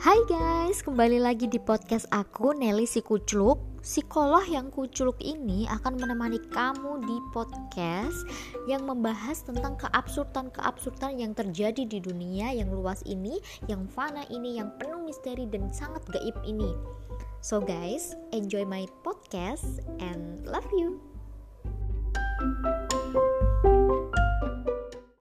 Hai guys, kembali lagi di podcast aku Nelly si Kucluk Psikolog yang kuculuk ini akan menemani kamu di podcast yang membahas tentang keabsurdan-keabsurdan yang terjadi di dunia yang luas ini, yang fana ini, yang penuh misteri dan sangat gaib ini. So guys, enjoy my podcast and love you